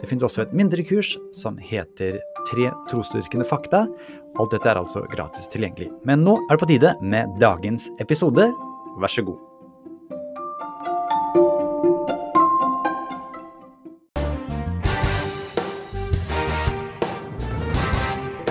Det finnes også et mindre kurs som heter Tre trosdyrkende fakta. Alt dette er altså gratis tilgjengelig. Men nå er det på tide med dagens episode. Vær så god.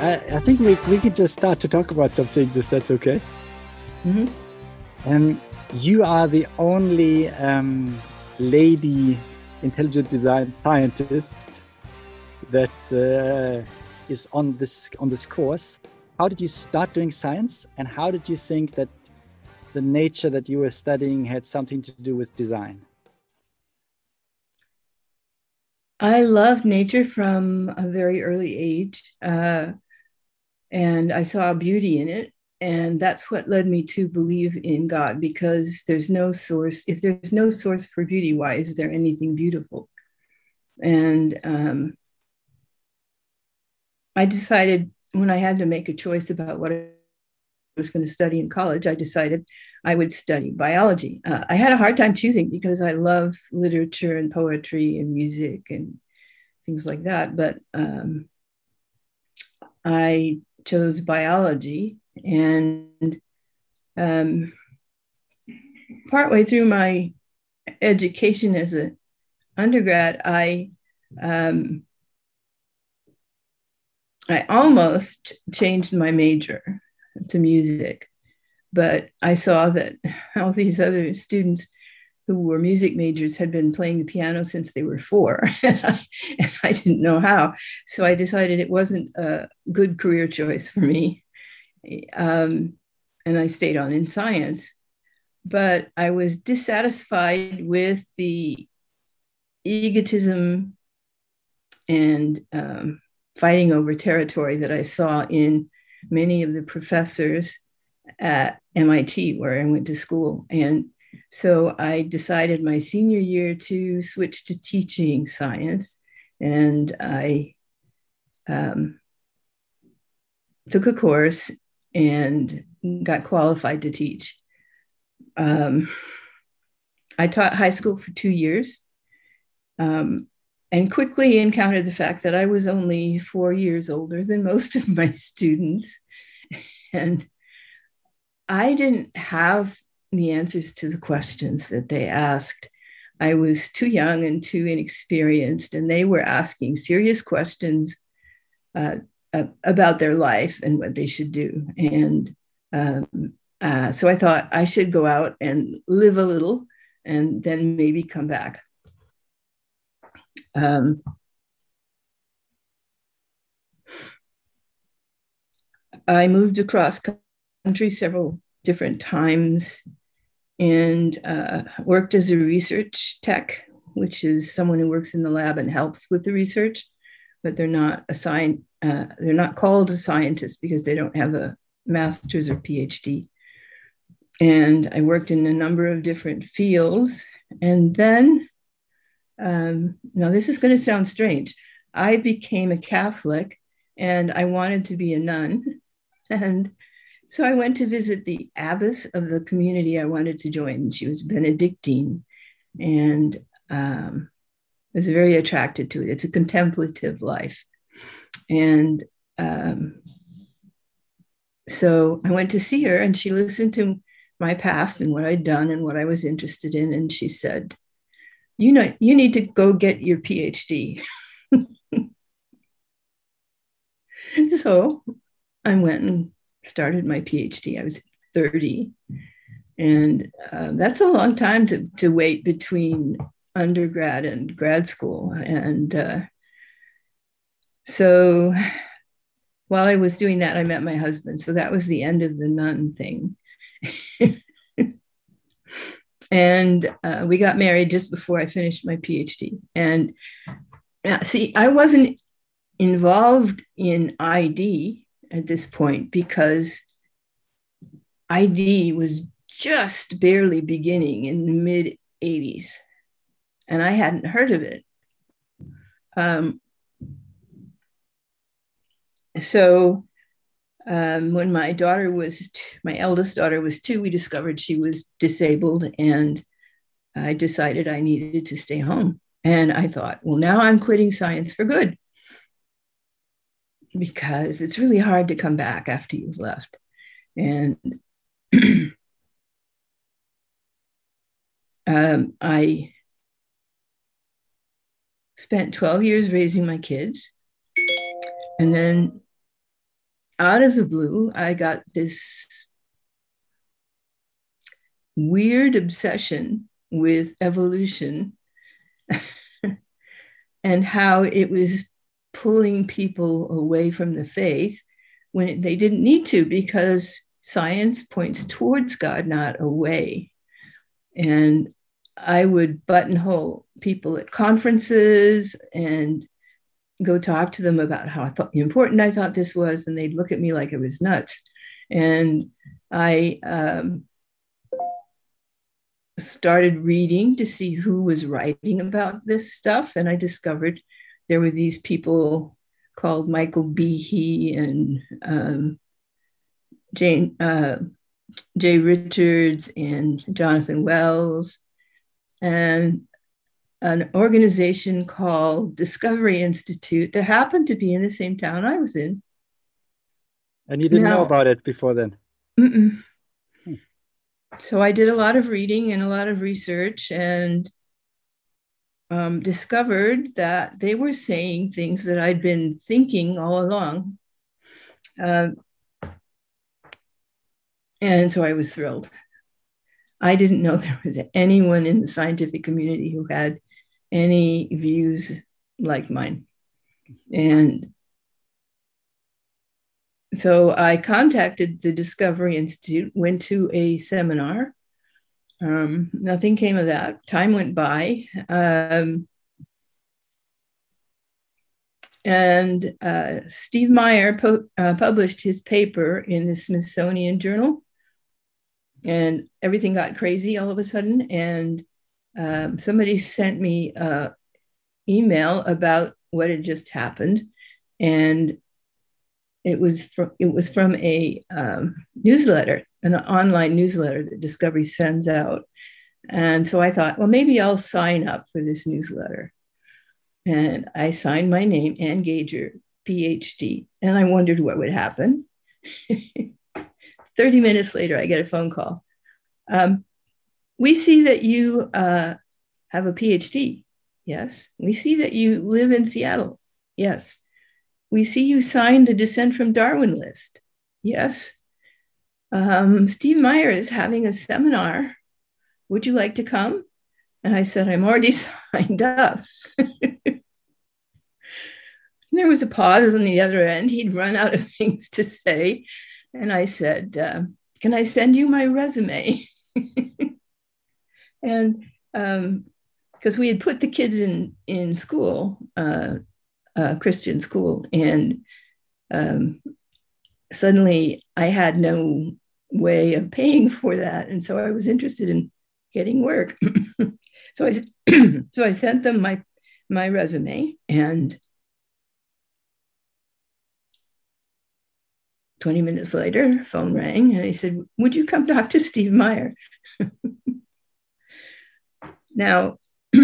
I, I think we, we could just start to talk about some things if that's okay. Mhm. Um, you are the only um, lady intelligent design scientist that uh, is on this on this course. How did you start doing science, and how did you think that the nature that you were studying had something to do with design? I loved nature from a very early age, uh, and I saw beauty in it. And that's what led me to believe in God because there's no source, if there's no source for beauty, why is there anything beautiful? And um, I decided when I had to make a choice about what I was going to study in college, I decided I would study biology. Uh, I had a hard time choosing because I love literature and poetry and music and things like that. But um, I chose biology, and um, partway through my education as an undergrad, I um, I almost changed my major to music but I saw that all these other students who were music majors had been playing the piano since they were four, and I, and I didn't know how. So I decided it wasn't a good career choice for me. Um, and I stayed on in science. But I was dissatisfied with the egotism and um, fighting over territory that I saw in many of the professors at MIT, where I went to school. And so I decided my senior year to switch to teaching science. And I um, took a course and got qualified to teach. Um, I taught high school for two years um, and quickly encountered the fact that I was only four years older than most of my students. And I didn't have the answers to the questions that they asked. I was too young and too inexperienced, and they were asking serious questions uh, uh, about their life and what they should do. And um, uh, so I thought I should go out and live a little and then maybe come back. Um, I moved across country several different times and uh, worked as a research tech, which is someone who works in the lab and helps with the research, but they're not assigned, uh, they're not called a scientist because they don't have a master's or PhD. And I worked in a number of different fields. And then, um, now this is going to sound strange. I became a Catholic and I wanted to be a nun. And so I went to visit the abbess of the community I wanted to join. She was Benedictine and um, was very attracted to it. It's a contemplative life. And um, so I went to see her and she listened to my past and what I'd done and what I was interested in. And she said, you know, you need to go get your PhD. so I went and started my PhD. I was 30. And uh, that's a long time to, to wait between undergrad and grad school. And uh, so while I was doing that, I met my husband. So that was the end of the nun thing. and uh, we got married just before I finished my PhD. And uh, see, I wasn't involved in ID at this point because ID was just barely beginning in the mid 80s, and I hadn't heard of it. Um, so um, when my daughter was, my eldest daughter was two, we discovered she was disabled, and I decided I needed to stay home. And I thought, well, now I'm quitting science for good because it's really hard to come back after you've left. And um, I spent 12 years raising my kids. And then out of the blue, I got this weird obsession with evolution and how it was pulling people away from the faith when they didn't need to because science points towards God, not away. And I would buttonhole people at conferences and go talk to them about how I thought important I thought this was, and they'd look at me like I was nuts. And I um, started reading to see who was writing about this stuff, and I discovered there were these people called Michael Behe and um, Jane uh, Jay Richards and Jonathan Wells, and an organization called Discovery Institute that happened to be in the same town I was in. And you didn't now, know about it before then? Hmm. So I did a lot of reading and a lot of research and um, discovered that they were saying things that I'd been thinking all along. Uh, and so I was thrilled. I didn't know there was anyone in the scientific community who had any views like mine. And so I contacted the Discovery Institute, went to a seminar. Um, nothing came of that. Time went by. Um, and uh, Steve Meyer po- uh, published his paper in the Smithsonian Journal. And everything got crazy all of a sudden. And um, somebody sent me an email about what had just happened, and it was from it was from a um, newsletter, an online newsletter that Discovery sends out. And so I thought, well, maybe I'll sign up for this newsletter. And I signed my name, Ann Gauger, PhD, and I wondered what would happen. 30 minutes later, I get a phone call. Um, we see that you uh, have a PhD. Yes. We see that you live in Seattle. Yes. We see you signed the Dissent from Darwin list. Yes. Um, Steve Meyer is having a seminar. Would you like to come? And I said, I'm already signed up. there was a pause on the other end. He'd run out of things to say. And I said, uh, Can I send you my resume? and because um, we had put the kids in in school, uh, uh, Christian school, and um, suddenly I had no way of paying for that, and so I was interested in getting work. so I so I sent them my my resume and 20 minutes later phone rang and he said would you come talk to steve meyer now,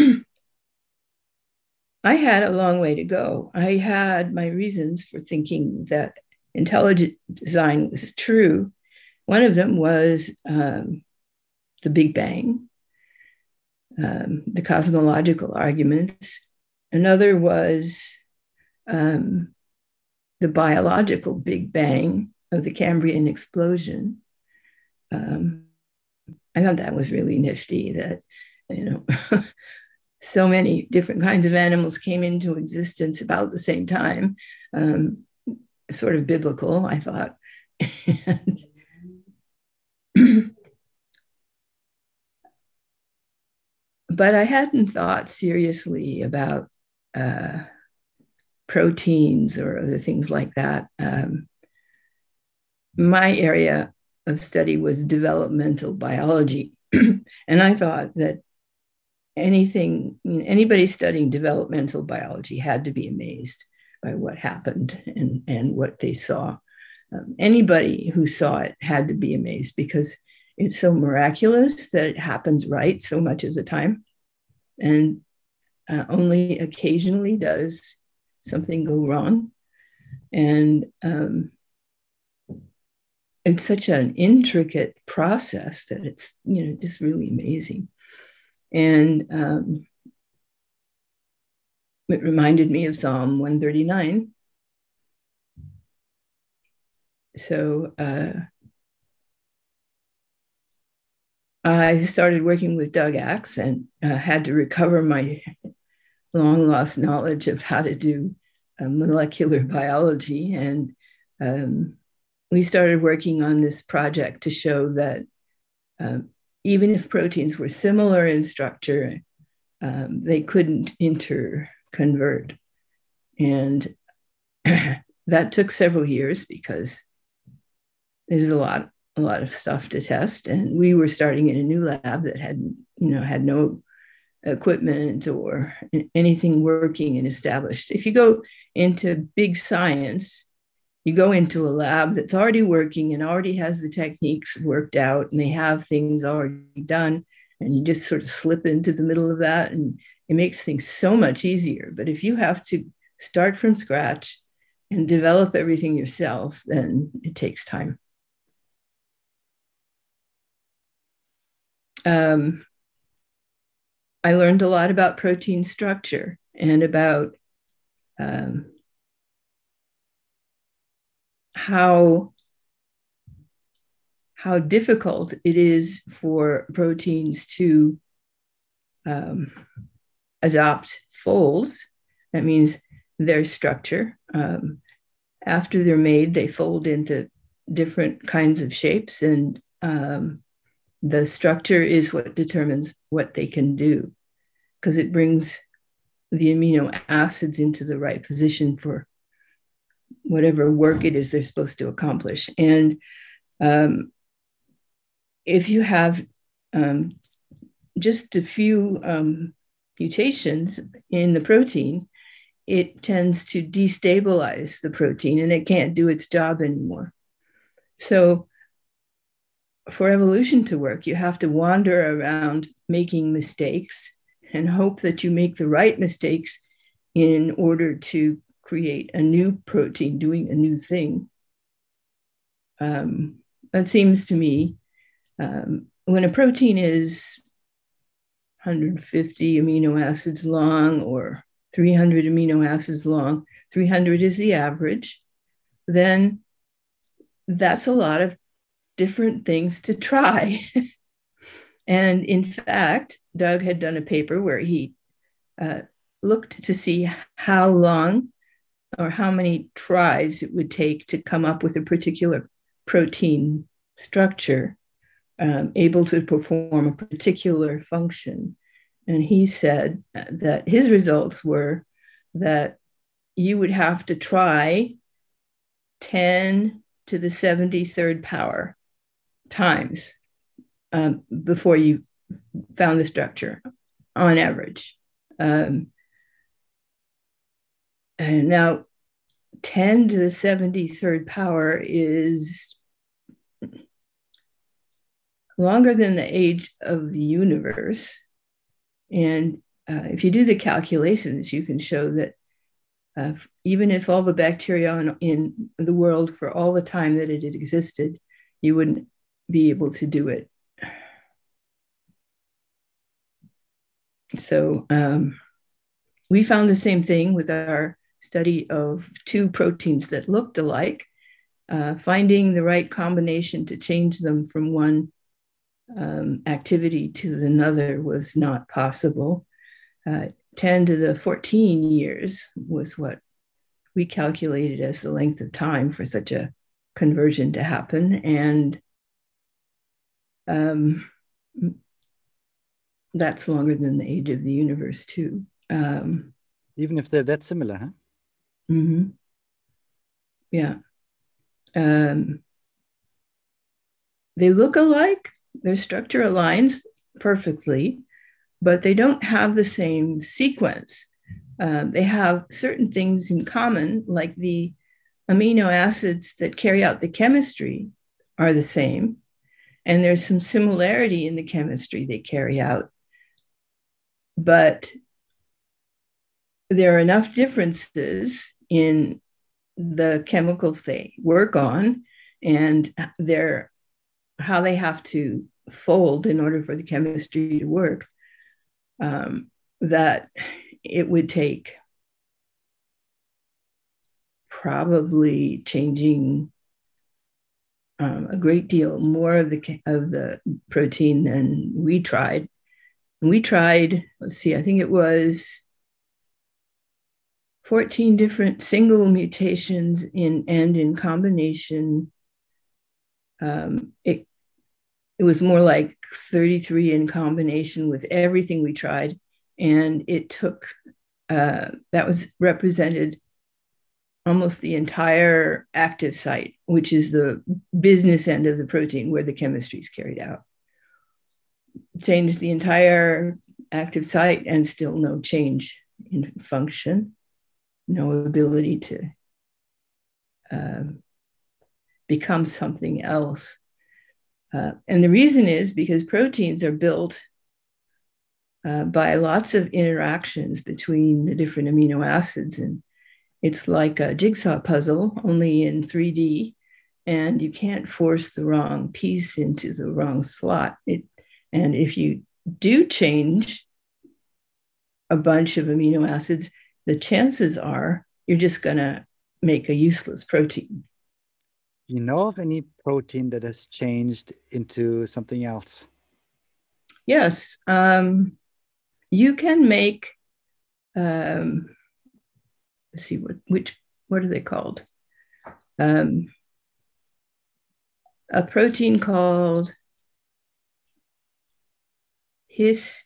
I had a long way to go. I had my reasons for thinking that intelligent design was true. One of them was um, the Big Bang, um, the cosmological arguments. Another was um, the biological Big Bang of the Cambrian explosion. Um, I thought that was really nifty that you know, so many different kinds of animals came into existence about the same time, um, sort of biblical, I thought. but I hadn't thought seriously about uh, proteins or other things like that. Um, my area of study was developmental biology. and I thought that anything, anybody studying developmental biology had to be amazed by what happened and, and what they saw. Um, anybody who saw it had to be amazed because it's so miraculous that it happens right so much of the time. And uh, only occasionally does something go wrong. And um, it's such an intricate process that it's, you know, just really amazing. And um, it reminded me of Psalm 139. So uh, I started working with Doug Axe and uh, had to recover my long lost knowledge of how to do uh, molecular biology. And um, we started working on this project to show that um, even if proteins were similar in structure, um, they couldn't interconvert. And that took several years because there's a lot, a lot of stuff to test. And we were starting in a new lab that had, you know, had no equipment or anything working and established. If you go into big science, you go into a lab that's already working and already has the techniques worked out and they have things already done and you just sort of slip into the middle of that and it makes things so much easier but if you have to start from scratch and develop everything yourself then it takes time um, i learned a lot about protein structure and about um, how how difficult it is for proteins to um, adopt folds. That means their structure. Um, after they're made, they fold into different kinds of shapes, and um, the structure is what determines what they can do because it brings the amino acids into the right position for whatever work it is they're supposed to accomplish. And um, if you have um, just a few um, mutations in the protein, it tends to destabilize the protein and it can't do its job anymore. So, for evolution to work, you have to wander around making mistakes and hope that you make the right mistakes in order to create a new protein doing a new thing. Um, that seems to me um, when a protein is 150 amino acids long or 300 amino acids long, 300 is the average, then that's a lot of different things to try. and in fact, Doug had done a paper where he uh, looked to see how long or how many tries it would take to come up with a particular protein structure um, able to perform a particular function. And he said that his results were that you would have to try 10 to the 73rd power times um, before you found the structure on average. Um, and now 10 to the 73rd power is longer than the age of the universe. And uh, if you do the calculations, you can show that uh, even if all the bacteria in, in the world for all the time that it had existed, you wouldn't be able to do it. So um, we found the same thing with our study of two proteins that looked alike, uh, finding the right combination to change them from one um, activity to another was not possible. Uh, 10 to the 14 years was what we calculated as the length of time for such a conversion to happen. And um, that's longer than the age of the universe, too. Um, Even if they're that similar, huh? Mm-hmm. Yeah. Um, they look alike, their structure aligns perfectly, but they don't have the same sequence. Um, they have certain things in common, like the amino acids that carry out the chemistry are the same. And there's some similarity in the chemistry they carry out. But there are enough differences in the chemicals they work on and their how they have to fold in order for the chemistry to work um, that it would take probably changing um, a great deal more of the of the protein than we tried. And we tried. Let's see. I think it was 14 different single mutations in and in combination. Um, it it was more like 33 in combination with everything we tried, and it took uh, that was represented almost the entire active site, which is the business end of the protein where the chemistry is carried out. Change the entire active site and still no change in function, no ability to uh, become something else. Uh, and the reason is because proteins are built uh, by lots of interactions between the different amino acids and it's like a jigsaw puzzle, only in 3D, and you can't force the wrong piece into the wrong slot. It, and if you do change a bunch of amino acids, the chances are you're just going to make a useless protein. You know of any protein that has changed into something else? Yes. Um, you can make um, let's see what which what are they called? Um, a protein called his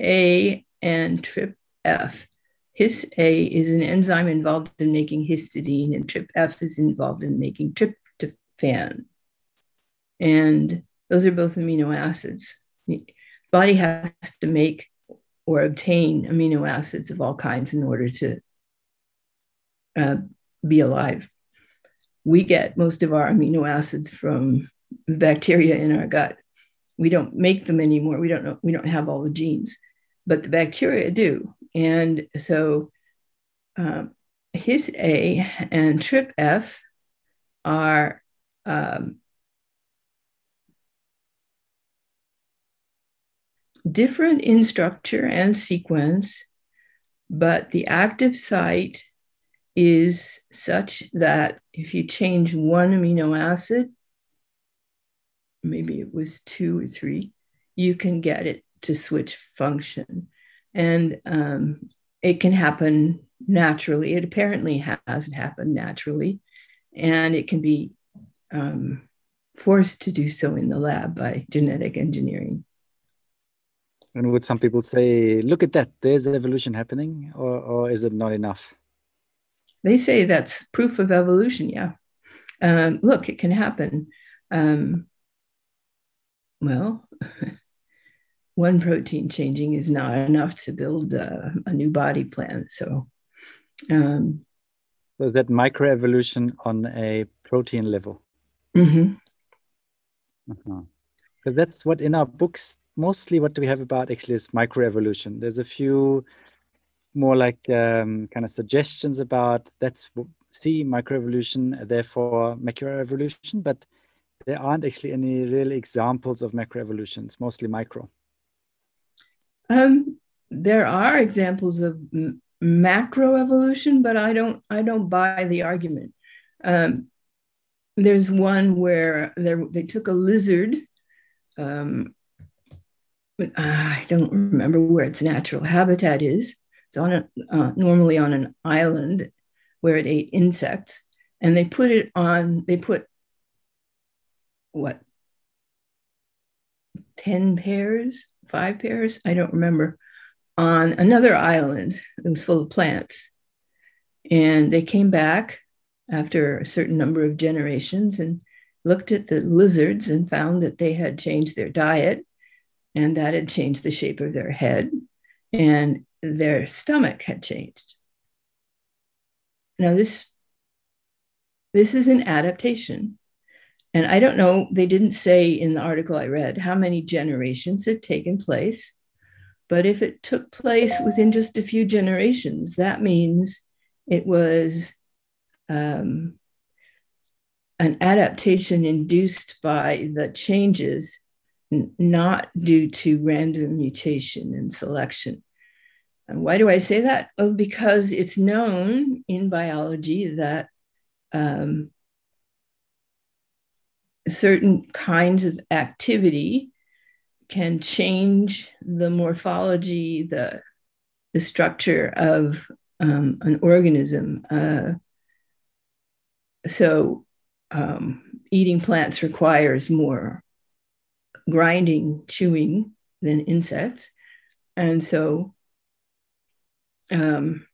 A and trip F. HisA is an enzyme involved in making histidine, and TrpF is involved in making tryptophan. And those are both amino acids. The body has to make or obtain amino acids of all kinds in order to uh, be alive. We get most of our amino acids from bacteria in our gut. We don't make them anymore. We don't know. We don't have all the genes, but the bacteria do. And so, um, HisA and TrpF are um, different in structure and sequence, but the active site is such that if you change one amino acid, maybe it was two or three, you can get it to switch function. And um, it can happen naturally. It apparently has happened naturally. And it can be um, forced to do so in the lab by genetic engineering. And would some people say, look at that, there's evolution happening, or, or is it not enough? They say that's proof of evolution. Yeah. Um, look, it can happen. Um, well, one protein changing is not enough to build a, a new body plan. So, um, so that microevolution on a protein level. Mm-hmm. Uh-huh. So that's what in our books mostly what do we have about actually is microevolution. There's a few more like um, kind of suggestions about that's see microevolution, therefore macroevolution, but there aren't actually any real examples of macroevolution. It's mostly micro. Um, there are examples of m- macroevolution, but I don't I don't buy the argument. Um, there's one where they took a lizard. Um, I don't remember where its natural habitat is, it's on a, uh, normally on an island where it ate insects, and they put it on. They put what? ten pairs, five pairs, I don't remember, on another island that was full of plants, and they came back after a certain number of generations and looked at the lizards and found that they had changed their diet and that had changed the shape of their head. And their stomach had changed. Now, this, this is an adaptation. And I don't know, they didn't say in the article I read how many generations had taken place. But if it took place within just a few generations, that means it was um, an adaptation induced by the changes, not due to random mutation and selection. And why do I say that? Well, because it's known in biology that um, certain kinds of activity can change the morphology, the, the structure of um, an organism. Uh, so, um, eating plants requires more grinding, chewing than insects. And so, um,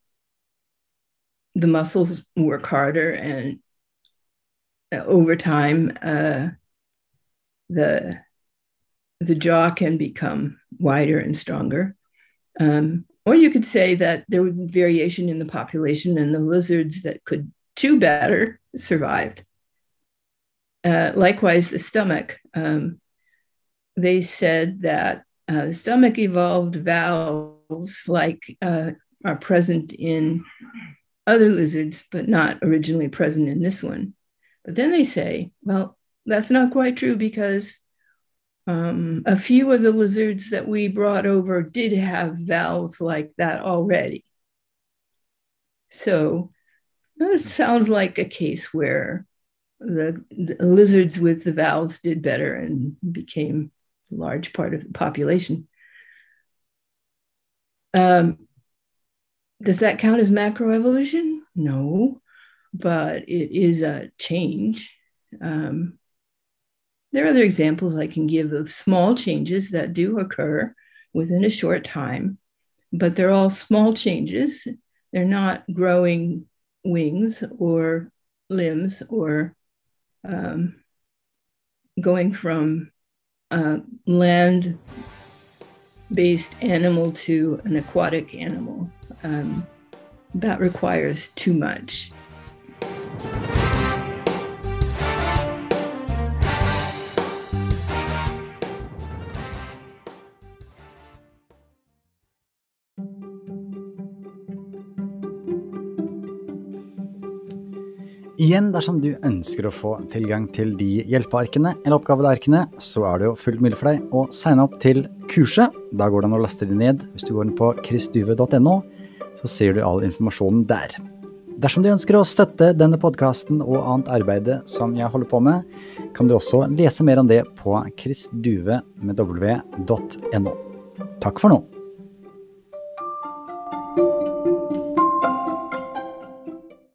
the muscles work harder, and uh, over time, uh, the the jaw can become wider and stronger. Um, or you could say that there was variation in the population, and the lizards that could chew better survived. Uh, likewise, the stomach. Um, they said that uh, the stomach evolved valves like uh, are present in other lizards, but not originally present in this one. But then they say, well, that's not quite true because um, a few of the lizards that we brought over did have valves like that already. So this sounds like a case where the, the, lizards with the valves did better and became a large part of the population. Um, does that count as macroevolution? No, but it is a change. Um, there are other examples I can give of small changes that do occur within a short time, but they're all small changes. They're not growing wings or limbs or um, going from a land based animal to an aquatic animal. Um, that requires too much. Igjen, dersom du ønsker å få tilgang til de hjelpearkene eller oppgavearkene, så er det jo fullt mulig for deg å signe opp til kurset. Da går det an å laste det ned. Hvis du går inn på chrisduve.no, så ser du all informasjonen der. Dersom du ønsker å støtte denne podkasten og annet arbeid som jeg holder på med, kan du også lese mer om det på chrisduve.no. Takk for nå.